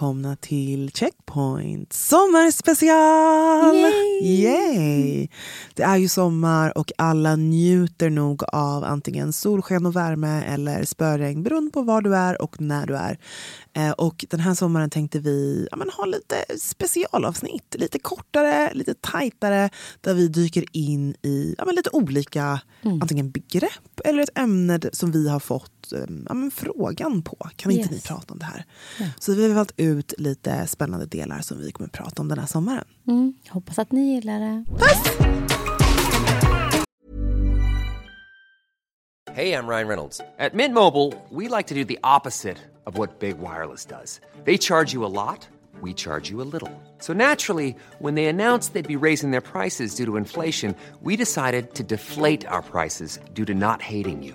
Välkomna till Checkpoint sommarspecial! Yay! Yay! Det är ju sommar och alla njuter nog av antingen solsken och värme eller spöregn beroende på var du är och när du är. Eh, och den här sommaren tänkte vi ja, men, ha lite specialavsnitt, lite kortare, lite tajtare där vi dyker in i ja, men, lite olika antingen begrepp eller ett ämne som vi har fått ja, men, frågan på. Kan inte Yes. ni prata om det här? Så vi har valt ut lite spännande delar som vi kommer att prata om den här sommaren. Mm, hoppas att ni gillar det. Hey, I'm Ryan Reynolds. At Mint Mobile, we like to do the opposite of what Big Wireless does. They charge you a lot, we charge you a little. So naturally, when they announced they'd be raising their prices due to inflation, we decided to deflate our prices due to not hating you.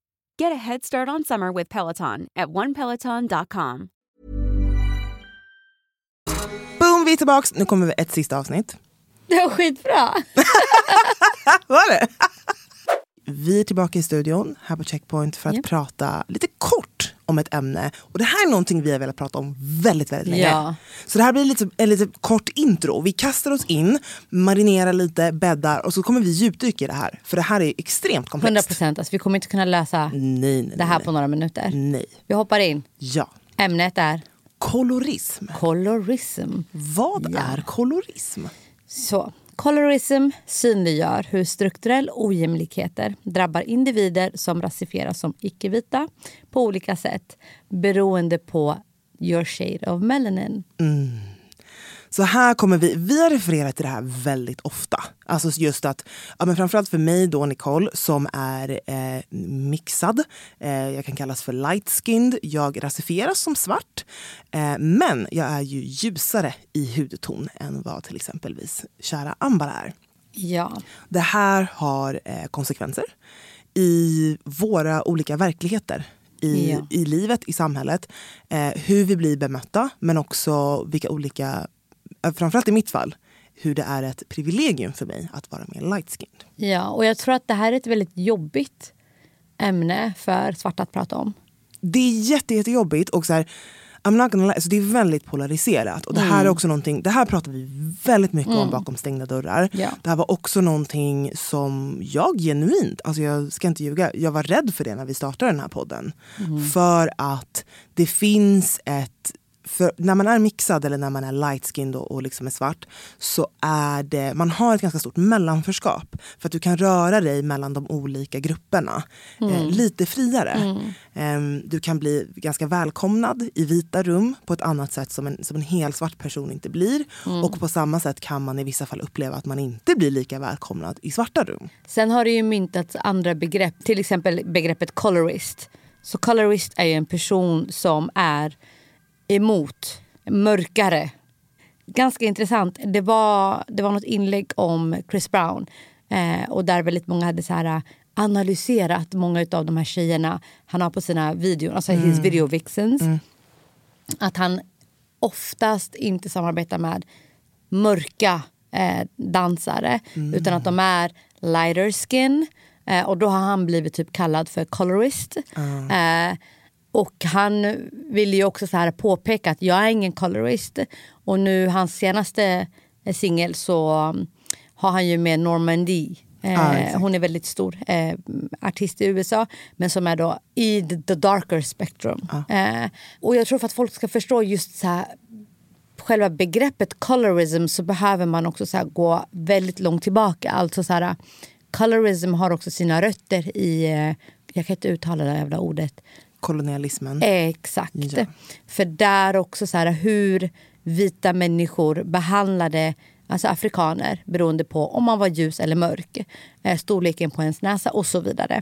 Get a head start on summer with Peloton at onepeloton.com. Boom, vi är tillbaka. Nu kommer vi ett sista avsnitt. Det var skitbra. Var det? Vi är tillbaka i studion här på Checkpoint för att Japp. prata lite kort om ett ämne. Och det här är någonting vi har velat prata om väldigt, väldigt länge. Ja. Så det här blir lite, en lite kort intro. Vi kastar oss in, marinerar lite, bäddar och så kommer vi djupdyka i det här. För det här är extremt komplext. 100 procent. Alltså, vi kommer inte kunna lösa Nej, nej, det här nej. på några minuter. Nej. Vi hoppar in. Ja. Ämnet är Kolorism. colorism. Vad Ja. är kolorism? Så, colorism synliggör hur strukturell ojämlikheter drabbar individer som rasifieras som icke-vita på olika sätt beroende på your shade of melanin. Mm. Så här kommer vi, vi har refererat till det här väldigt ofta. Alltså just att, ja men framförallt för mig då Nicole som är eh, mixad, eh, jag kan kallas för light-skinned, jag rasifieras som svart. Eh, men jag är ju ljusare i hudton än vad till exempelvis kära Ambar är. Ja, Det här har eh, konsekvenser i våra olika verkligheter. I, Ja. i livet, i samhället. Eh, hur vi blir bemötta, men också vilka olika... eh, Framförallt i mitt fall, hur det är ett privilegium för mig att vara mer light-skinned. ja, och jag tror att det här är ett väldigt jobbigt ämne för svarta att prata om. Det är jätte, jättejobbigt och så här, I'm not gonna lie, alltså det är väldigt polariserat. Och det här är också någonting, det här pratar vi väldigt mycket om bakom stängda dörrar. Ja. Det här var också någonting som jag genuint, alltså jag ska inte ljuga, jag var rädd för det när vi startade den här podden. För att det finns ett för när man är mixad eller när man är light-skinned och, och liksom är svart så är det, man har ett ganska stort mellanförskap. För att du kan röra dig mellan de olika grupperna eh, lite friare. Ehm, du kan bli ganska välkomnad i vita rum på ett annat sätt som en, som en helt svart person inte blir. Och på samma sätt kan man i vissa fall uppleva att man inte blir lika välkomnad i svarta rum. Sen har det ju myntats andra begrepp, till exempel begreppet colorist. Så colorist är ju en person som är emot mörkare. Ganska intressant. Det var, det var något inlägg om Chris Brown eh, och där väldigt många hade så här eh, analyserat många av de här tjejerna han har på sina videor, alltså his video vixens. Att han oftast inte samarbetar med mörka eh, dansare utan att de är lighter skin. Eh, och då har han blivit typ kallad för colorist. Eh, och han vill ju också så här påpeka att jag är ingen colorist. Och nu hans senaste eh, singel så um, har han ju med Normandy Eh, Ah, exakt. hon är väldigt stor eh, artist i USA, men som är då i the, darker spectrum. Eh, och jag tror för att folk ska förstå just så här, själva begreppet colorism så behöver man också så här, gå väldigt långt tillbaka. Alltså så här, colorism har också sina rötter i, eh, jag kan inte uttala det jävla ordet, Kolonialismen. Exakt. Ja. För där också så här, hur vita människor behandlade alltså afrikaner beroende på om man var ljus eller mörk. Eh, storleken på ens näsa och så vidare.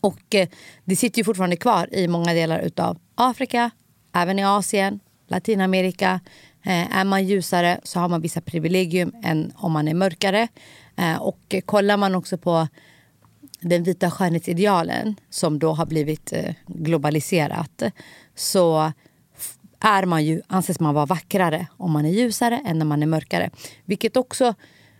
Och eh, det sitter ju fortfarande kvar i många delar utav Afrika, även i Asien, Latinamerika. Eh, är man ljusare så har man vissa privilegium än om man är mörkare. Och kollar man också på den vita skönhetsidealen som då har blivit eh, globaliserat så är man ju, anses man vara vackrare om man är ljusare än när man är mörkare. Vilket också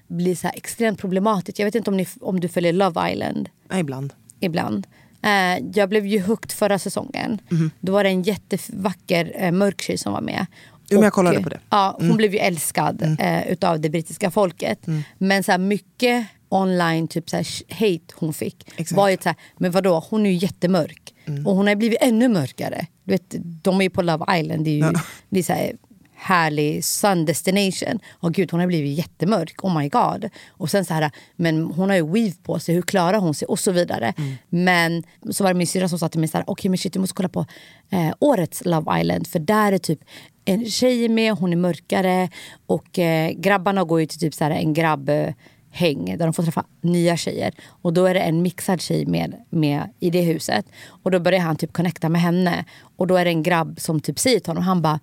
blir så extremt problematiskt. Jag vet inte om, ni, om du följer Love Island ibland. ibland. Eh, jag blev ju hooked förra säsongen. Då var det en jättevacker eh, mörk tjej som var med. Jo, men jag Och, kollade på det. Ja, hon blev ju älskad eh, utav det brittiska folket. Men så här, mycket online typ så här, hate hon fick Exakt. var ju så här, men vadå, hon är ju jättemörk. Och hon har blivit ännu mörkare. Du vet, de är ju på Love Island, det är ju det är så här, härlig sun destination. Och gud, hon har blivit jättemörk. Oh my god. Och sen så här, men hon har ju weave på sig. Hur klarar hon sig? Och så vidare. Men så var det min syrra som sa till mig så här, okej men shit du måste kolla på eh, årets Love Island. För där är typ en tjej med, hon är mörkare. Och eh, grabbarna går ju till typ så här, en grabb eh, häng där de får träffa nya tjejer. Och då är det en mixad tjej med, med i det huset. Och då börjar han typ connecta med henne. Och då är det en grabb som typ säger till honom, han bara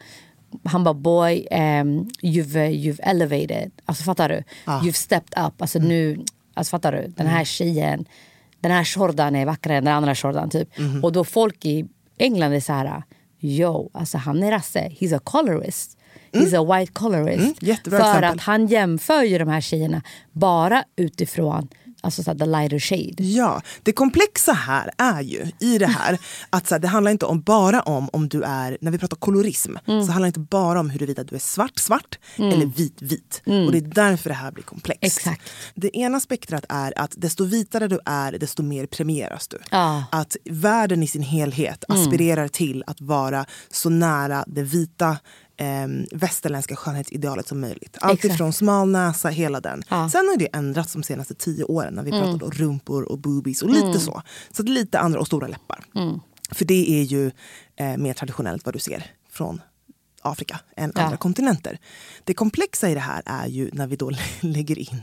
han bara boy, um, you've, you've elevated. Alltså fattar du? You've stepped up. Alltså nu, alltså fattar du? Den här tjejen, den här shordan är vackrare än den andra shordan typ. Och då folk i England är så här, yo, alltså han är rasse, he's a colorist. He's a white colorist. Mm, För exempel. att han jämför ju de här tjejerna bara utifrån alltså så the lighter shade. Ja, det komplexa här är ju i det här att så här, det handlar inte om, bara om om du är, när vi pratar kolorism, Mm. så handlar det inte bara om huruvida du är svart svart eller vit vit. Och det är därför det här blir komplext. Mm. Exakt. Det ena spektrat är att desto vitare du är, desto mer premieras du. Mm. Att världen i sin helhet aspirerar till att vara så nära det vita eh, västerländska skönhetsidealet som möjligt. Allt Exakt. ifrån smal näsa, hela den. Ja. Mm. Sen har det ändrats de senaste tio åren när vi pratar om rumpor och boobies och lite så. Så att lite andra och stora läppar. Mm. För det är ju eh, mer traditionellt vad du ser från Afrika än Ja. andra kontinenter. Det komplexa i det här är ju när vi då lägger in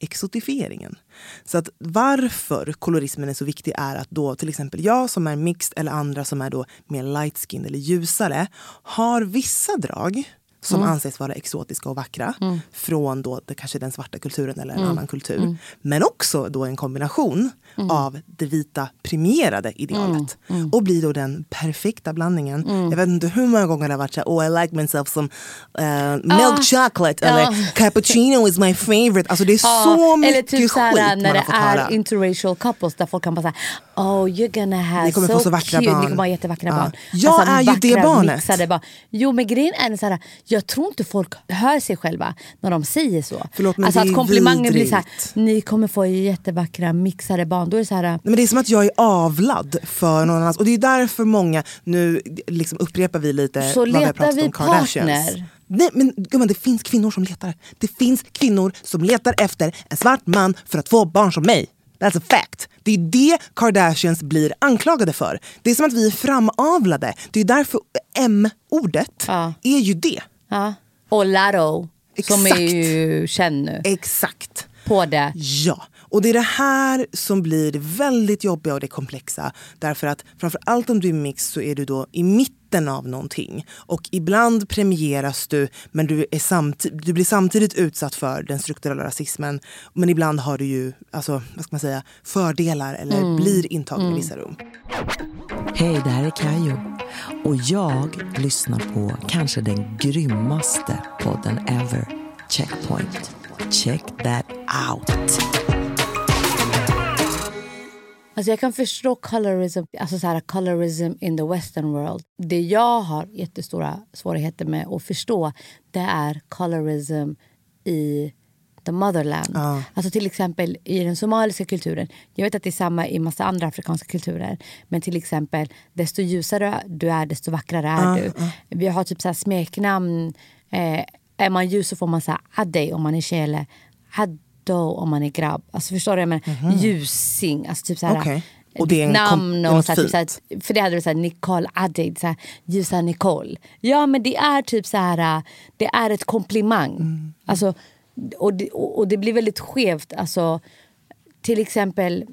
exotifieringen. Så att varför kolorismen är så viktig är att då till exempel jag som är mixed eller andra som är då mer light skin eller ljusare har vissa drag som anses vara exotiska och vackra från då det, kanske den svarta kulturen eller en annan kultur. Men också då en kombination av det vita premierade idealet och blir då den perfekta blandningen. Jag vet inte hur många gånger det har varit så här, oh I like myself some uh, milk chocolate eller cappuccino is my favorite. Alltså det är så mycket eller typ så här, skit när man har det höra. är interracial couples där folk kan bara säga oh you're gonna have Ni kommer so få så vackra cute. barn." Ni kommer ha jättevackra barn. Alltså, Jag är ju det barnet. mixade barn. Jo men grejen är så här, jag tror inte folk hör sig själva när de säger så. Förlåt, men alltså det att komplimangen blir så här, ni kommer få jättevackra mixade barn. Då är det så här, Nej, men det är som att jag är avlad för någon annan. Och det är därför många, nu liksom upprepar vi lite Så vad vi har pratat vi om Kardashians. partner. Nej men gumman det finns kvinnor som letar. Det finns kvinnor som letar efter en svart man för att få barn som mig. That's a fact. Det är det Kardashians blir anklagade för. Det är som att vi är framavlade. Det är därför M-ordet Ja. är ju det. Ja. Och Laro som Exakt. är ju känd nu Exakt. på det. Ja, och det är det här som blir det väldigt jobbiga och det komplexa. Därför att framför allt om du är mix så är du då i mitten av någonting. Och ibland premieras du men du, är samti- du blir samtidigt utsatt för den strukturella rasismen. Men ibland har du ju alltså, vad ska man säga, fördelar eller blir intagen i vissa rum. Hej, det här är Kayo. Och jag lyssnar på kanske den grymmaste podden ever. Checkpoint. Check that out. Alltså jag kan förstå colorism, alltså så här, colorism in the western world. Det jag har jättestora svårigheter med att förstå det är colorism i the motherland. Ja. Alltså till exempel i den somaliska kulturen. Jag vet att det är samma i massa andra afrikanska kulturer. Men till exempel desto ljusare du är desto vackrare är du. Vi har typ så här smeknamn. Eh, är man ljus så får man säga Adey om man är tjej eller Addo om man är grabb. Alltså förstår du? Men Ljusing. Alltså typ så här, Okej. Och det är en namn och så här, typ så här, för det hade du såhär Nicole Adid, så här, ljusa Nicole. Ja men det är typ så här, det är ett komplimang. Mm. Alltså, och, det, och och det blir väldigt skevt. Alltså, till exempel,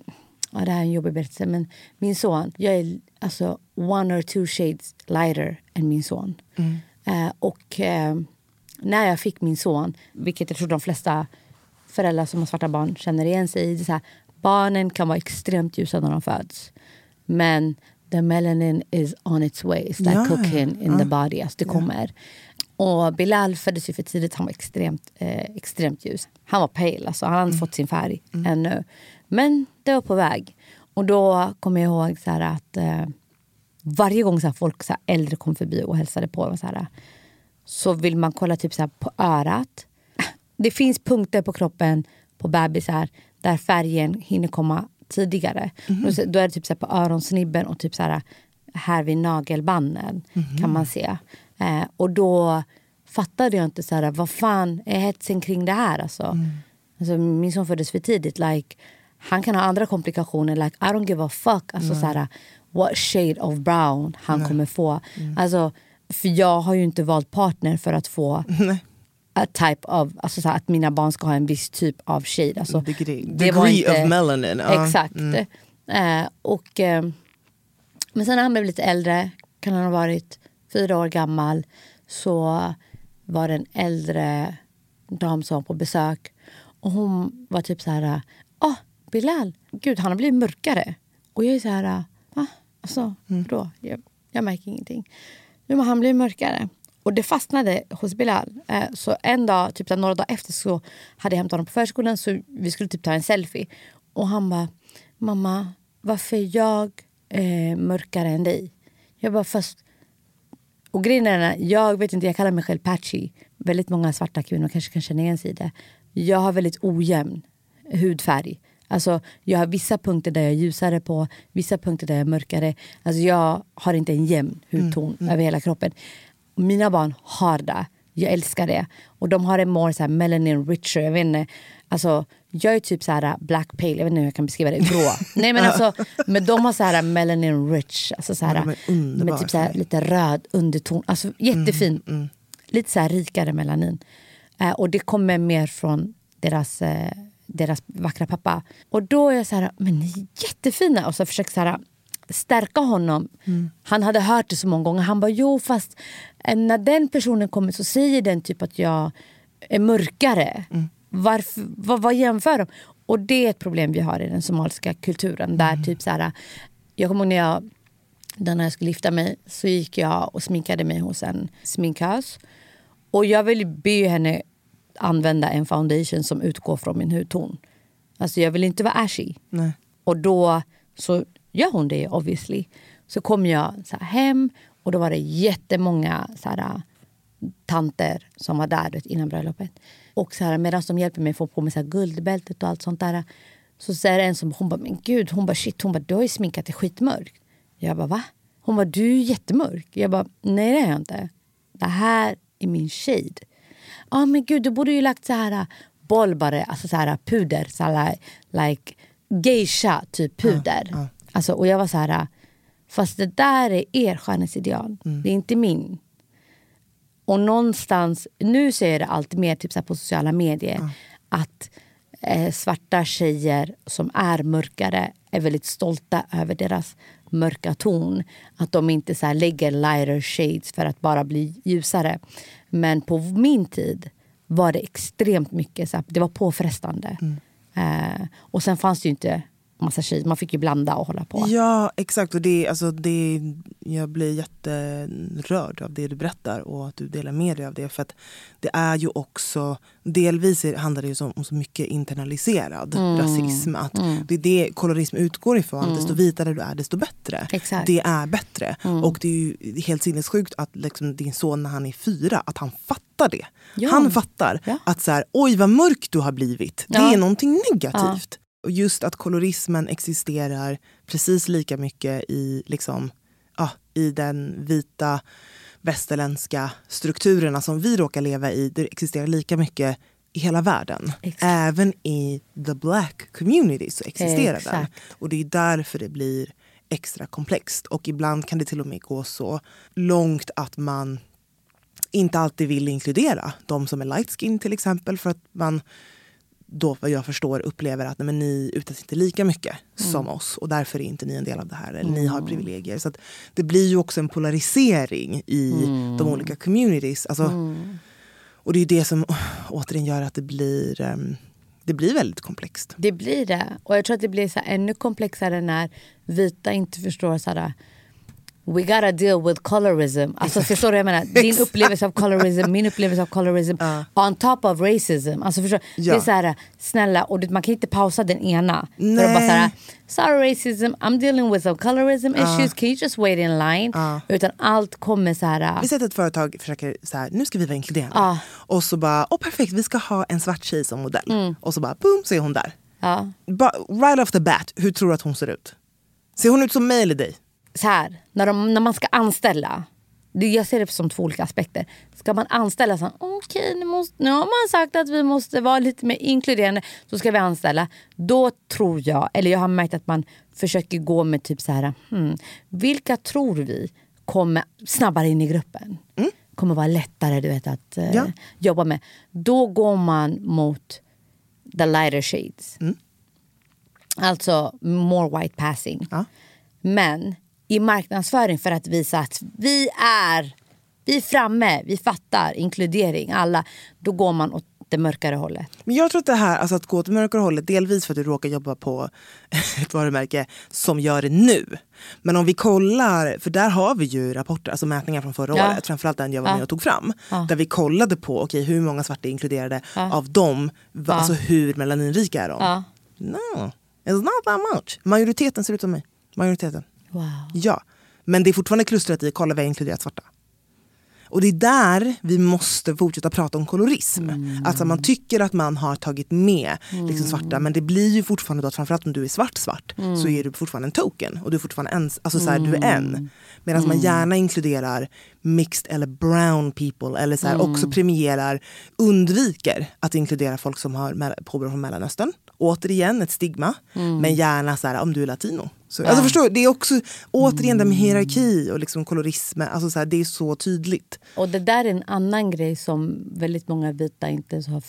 ja, det här är en jobbig berättelse men min son, jag är alltså one or two shades lighter än min son. Mm. Eh, och eh, när jag fick min son, vilket jag tror de flesta föräldrar som har svarta barn känner igen sig i. Det så här, barnen kan vara extremt ljusa när de föds. Men the melanin is on its way. It's like Ja, cooking in the body. Alltså det kommer. Och Bilal föddes ju för tidigt. Han var extremt, eh, extremt ljus. Han var pale. Alltså. Han hade inte fått sin färg ännu. Men det var på väg. Och då kommer jag ihåg så att eh, varje gång så här, folk så här, äldre kom förbi och hälsade på dem så, här, så vill man kolla typ så här, på örat. Det finns punkter på kroppen på bebisar där färgen hinner komma tidigare. Så- då är det typ så på öronsnibben och typ så här, här vid nagelbanden kan man se. Eh, och då fattade jag inte så här, vad fan är hetsen kring det här. Alltså. Alltså, min son föddes för tidigt. Like, han kan ha andra komplikationer. Like, I don't give a fuck. Alltså, så här, what shade of brown han kommer få. Alltså, för jag har ju inte valt partner för att få a type of, alltså så att mina barn ska ha en viss typ av shade. Alltså, Degree- det var degree of melanin, ja. Exakt. Eh, och, eh, men sen när han blev lite äldre, kan han ha varit fyra år gammal, så var det en äldre dam som var på besök. Och hon var typ så här, åh Bilal, gud han har blivit mörkare. Och jag är så här, va? Alltså, då? Jag, jag märker ingenting. Nu har han blivit mörkare. Och det fastnade hos Bilal. Eh, så en dag, typ några dagar efter så hade jag hämtat honom på förskolan så vi skulle typ ta en selfie. Och han bara, mamma varför är jag eh, mörkare än dig? Jag bara, fast och grejen är, jag vet inte, jag kallar mig själv patchy. Väldigt många svarta kvinnor kanske kan känna igen sig i det. Jag har väldigt ojämn hudfärg. Alltså, jag har vissa punkter där jag är ljusare på, vissa punkter där jag är mörkare. Alltså, jag har inte en jämn hudton över hela kroppen. Mina barn har det. Jag älskar det. Och de har en more så här melanin richer. Jag vet inte. Alltså, jag är typ så här black pale, jag vet inte hur jag kan beskriva det. Grå. Nej, men, alltså, men de har så här melanin rich. Alltså så här, med typ så här, lite röd underton. Alltså jättefin. Lite så här rikare melanin. Eh, och det kommer mer från deras, eh, deras vackra pappa. Och då är jag så här, men ni är jättefina. Och så försöker så här, stärka honom. Han hade hört det så många gånger. Han bara, jo fast eh, när den personen kommer så säger den typ att jag är mörkare. Varför, vad, vad jämför de? Och det är ett problem vi har i den somaliska kulturen. Där typ så här, jag kommer ihåg när jag när jag skulle gifta mig så gick jag och sminkade mig hos en sminkös. Och jag ville be henne använda en foundation som utgår från min hudton. Alltså jag vill inte vara ashy. Nej. Och då så gör hon det obviously. Så kom jag så hem och då var det jättemånga så här, tanter som var där vet, innan bröllopet. Och så här, medan de hjälper mig få på mig så här, guldbältet och allt sånt där. Så säger en som, hon bara, men gud, hon bara shit, hon bara, du har ju sminkat dig skitmörkt. Jag bara, va? Hon bara, du är jättemörk. Jag bara, nej det är jag inte. Det här är min shade. Ja men gud, du borde ju lagt så här bollbare, alltså så här puder, så här, like geisha typ puder. Alltså, och jag var så här, fast det där är er skönhetsideal, det är inte min. Och någonstans, nu ser jag det allt mer typ så på sociala medier, att eh, svarta tjejer som är mörkare är väldigt stolta över deras mörka ton. Att de inte så lägger lighter shades för att bara bli ljusare. Men på min tid var det extremt mycket, så det var påfrestande. Eh, och sen fanns det ju inte massa shades, man fick ju blanda och hålla på. Ja exakt och det, alltså, det, jag blir jätterörd av det du berättar och att du delar med dig av det. För att det är ju också, delvis handlar det ju om, om så mycket internaliserad Mm. rasism. Att Det är det kolorism utgår ifrån, desto vitare du är desto bättre. Exakt. Det är bättre. Och det är ju helt sinnessjukt att liksom, din son när han är fyra, att han fattar fattar det. Ja. Han fattar Ja. att så här, oj vad mörk du har blivit. Det Ja. är någonting negativt. Och just att kolorismen existerar precis lika mycket i, liksom, ja, i den vita västerländska strukturerna som vi råkar leva i. Det existerar lika mycket i hela världen. Exakt. Även i the black community så existerar den. Exakt. Och det är därför det blir extra komplext. Och ibland kan det till och med gå så långt att man inte alltid vill inkludera de som är light skin till exempel för att man då vad jag förstår upplever att nej, men ni utsätts inte lika mycket som oss och därför är inte ni en del av det här. Eller ni har privilegier. Så det blir ju också en polarisering i de olika communities. Alltså, Och det är det som återigen gör att det blir, ehm, det blir väldigt komplext. Det blir det. Och jag tror att det blir så ännu komplexare när vita inte förstår så här, We gotta deal with colorism. Alltså förstår du jag menar? Din upplevelse av colorism, min upplevelse av colorism. On top of racism. Alltså förstår, Ja. Det är så här, snälla, och man kan inte pausa den ena. För att bara så här, sorry racism, I'm dealing with some colorism issues, can you just wait in line? Utan allt kommer så här. Vi att ett företag försöker så här, nu ska vi vara inkluderande. Och så bara, åh perfekt vi ska ha en svart tjej som modell. Och så bara, boom så är hon där. Ba, right off the bat, hur tror du att hon ser ut? Ser hon ut som mig eller dig? Så här, när, de, när man ska anställa. Jag ser det som två olika aspekter. Ska man anställa så okej nu, måste, nu har man sagt att vi måste vara lite mer inkluderande, så ska vi anställa. Då tror jag, eller jag har märkt att man försöker gå med typ så här, hmm, vilka tror vi kommer snabbare in i gruppen? Kommer vara lättare du vet, att eh, Ja. jobba med. Då går man mot the lighter shades. Alltså more white passing. Ja. Men i marknadsföring för att visa att vi är, vi är framme, vi fattar, inkludering, alla. Då går man åt det mörkare hållet. Men jag tror att det här, alltså att gå åt mörkare hållet, delvis för att du råkar jobba på ett varumärke som gör det nu. Men om vi kollar, för där har vi ju rapporter, alltså mätningar från förra Ja. året, framförallt den jag var Ja. med och tog fram. Ja. Där vi kollade på, okej hur många svarta är inkluderade, av dem, va, alltså hur melaninrika är de? Ja. No, it's not that much. Majoriteten ser ut som mig. Majoriteten. Wow. Ja, men det är fortfarande klustrat i kolla vi har inkluderat svarta. Och det är där vi måste fortsätta prata om kolorism. Alltså man tycker att man har tagit med liksom svarta men det blir ju fortfarande då att framförallt om du är svart svart så är du fortfarande en token och du är fortfarande en, alltså så här, du är en. Medan man gärna inkluderar mixed eller brown people eller så här, också premierar, undviker att inkludera folk som har påbrå från Mellanöstern. Återigen ett stigma, men gärna så här, om du är latino. Så, alltså förstår det är också återigen det med hierarki och liksom kolorism, alltså så här, det är så tydligt. Och det där är en annan grej som väldigt många vita inte ens har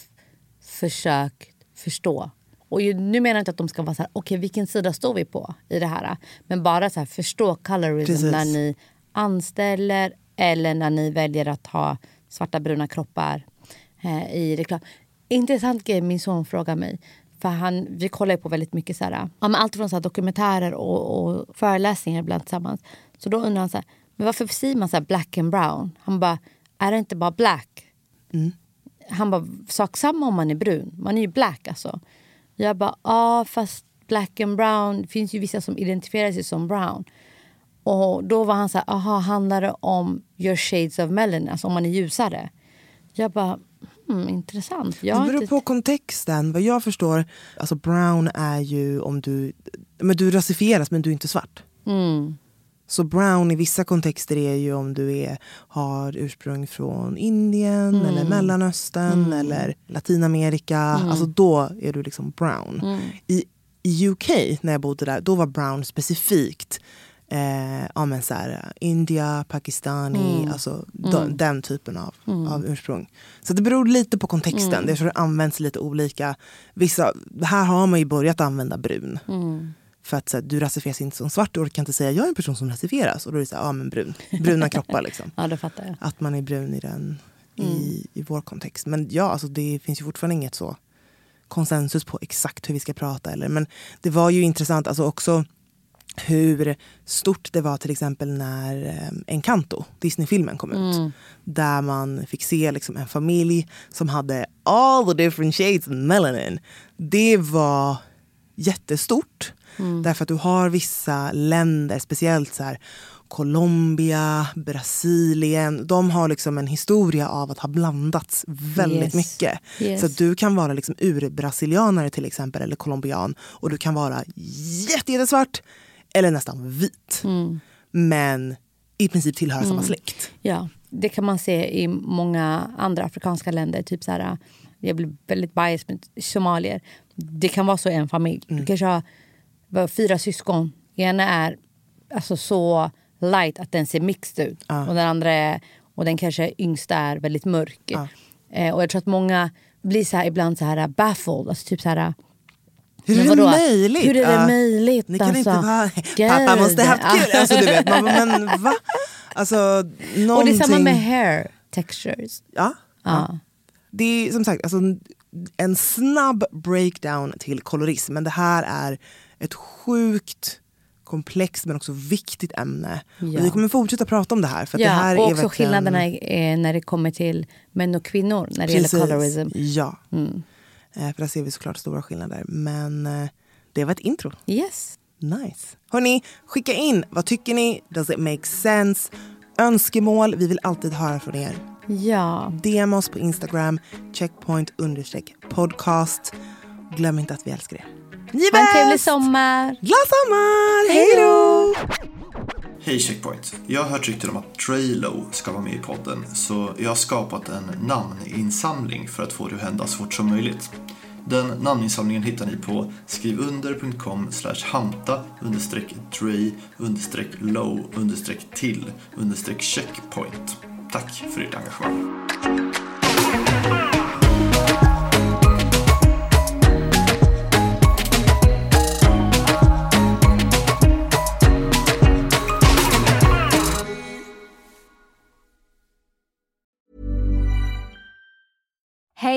försökt förstå. Och ju, nu menar jag inte att de ska vara så här, okej vilken sida står vi på i det här? Men bara så här, förstå colorism Precis. när ni anställer eller när ni väljer att ha svarta bruna kroppar eh, i reklam. Intressant grej min son frågar mig. För han, vi kollar ju på väldigt mycket så här, ja, allt från så här dokumentärer och, och föreläsningar ibland tillsammans. Så då undrar han så här, men varför säger man så här black and brown? Han bara, är det inte bara black? Han bara, sak samma om man är brun. Man är ju black alltså. Jag bara, ja fast black and brown, det finns ju vissa som identifierar sig som brown. Och då var han så här, aha, handlar det om your shades of melanin, alltså om man är ljusare? Jag bara, hmm, intressant. Jag Det beror inte- på kontexten. Vad jag förstår, alltså brown är ju om du, men du rasifieras men du är inte svart. Mm. Så brown i vissa kontexter är ju om du är, har ursprung från Indien Mm. eller Mellanöstern eller Latinamerika. Alltså då är du liksom brown. Mm. I, I UK när jag bodde där, då var brown specifikt eh, ja, men så här, India, Pakistani, Mm. alltså den, den typen av, av ursprung. Så det beror lite på kontexten. Mm. Jag tror det används lite olika. Vissa, här har man ju börjat använda brun. Mm. För att så här, du rasifieras inte som svart, du orkar inte säga jag är en person som rasifieras. Och då är det så här, ja men brun. Bruna kroppar liksom. Ja, det fattar jag. Att man är brun i den i, Mm. i vår kontext. Men ja, alltså det finns ju fortfarande inget så konsensus på exakt hur vi ska prata. Eller, men det var ju intressant alltså också hur stort det var till exempel när eh, Encanto, Disney-filmen kom ut. Mm. Där man fick se liksom en familj som hade all the different shades of melanin. Det var jättestort. Därför att du har vissa länder, speciellt så här Colombia, Brasilien. De har liksom en historia av att ha blandats väldigt Yes. mycket. Yes. Så du kan vara liksom urbrasilianare till exempel, eller colombian. Och du kan vara jätte- jättesvart eller nästan vit. Mm. Men i princip tillhöra samma släkt. Ja, det kan man se i många andra afrikanska länder. Typ så här, jag blir väldigt biased med somalier. Det kan vara så i en familj. Du kanske har fyra syskon. Ena är alltså så light att den ser mixed ut. Och den andra är, och den kanske yngsta är väldigt mörk. Eh, och jag tror att många blir så här ibland så här baffled. Alltså typ så här, Hur Men är det vadå? möjligt? Hur är det Ja, möjligt, Ni kan alltså? inte vara... Gud. Pappa måste ha haft kul. Alltså, du vet, man, bara, men va? Alltså, någonting... Och det är samma med hair textures. Ja. Ja. Det är som sagt alltså, en snabb breakdown till kolorism. Men det här är ett sjukt komplext men också viktigt ämne. Ja. Och vi kommer fortsätta prata om det här. För Ja, det här och är också verkligen- skillnaderna är, när det kommer till män och kvinnor när det Precis. gäller colorism. Ja. Mm. Eh, för där ser vi såklart stora skillnader. Men eh, det var ett intro. Yes. Nice. Hörni, skicka in. Vad tycker ni? Does it make sense? Önskemål. Vi vill alltid höra från er. Ja. DM oss på Instagram. Checkpoint understreck podcast. Glöm inte att vi älskar er. Ni är Ha en trevlig bäst! sommar. Glad sommar! Hej då! Hej Checkpoint! Jag har hört rykten om att Draylo ska vara med i podden så jag har skapat en namninsamling för att få det att hända så fort som möjligt. Den namninsamlingen hittar ni på skrivunder.com hanta understreck dray understreck low understreck till understreck checkpoint. Tack för ert engagemang.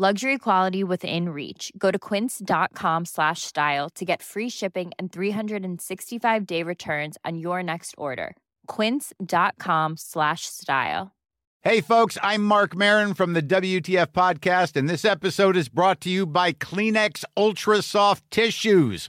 Luxury quality within reach. Go to quince.com slash style to get free shipping and 365 day returns on your next order. Quince.com slash style. Hey, folks, I'm Mark Marin from the WTF Podcast, and this episode is brought to you by Kleenex Ultra Soft Tissues,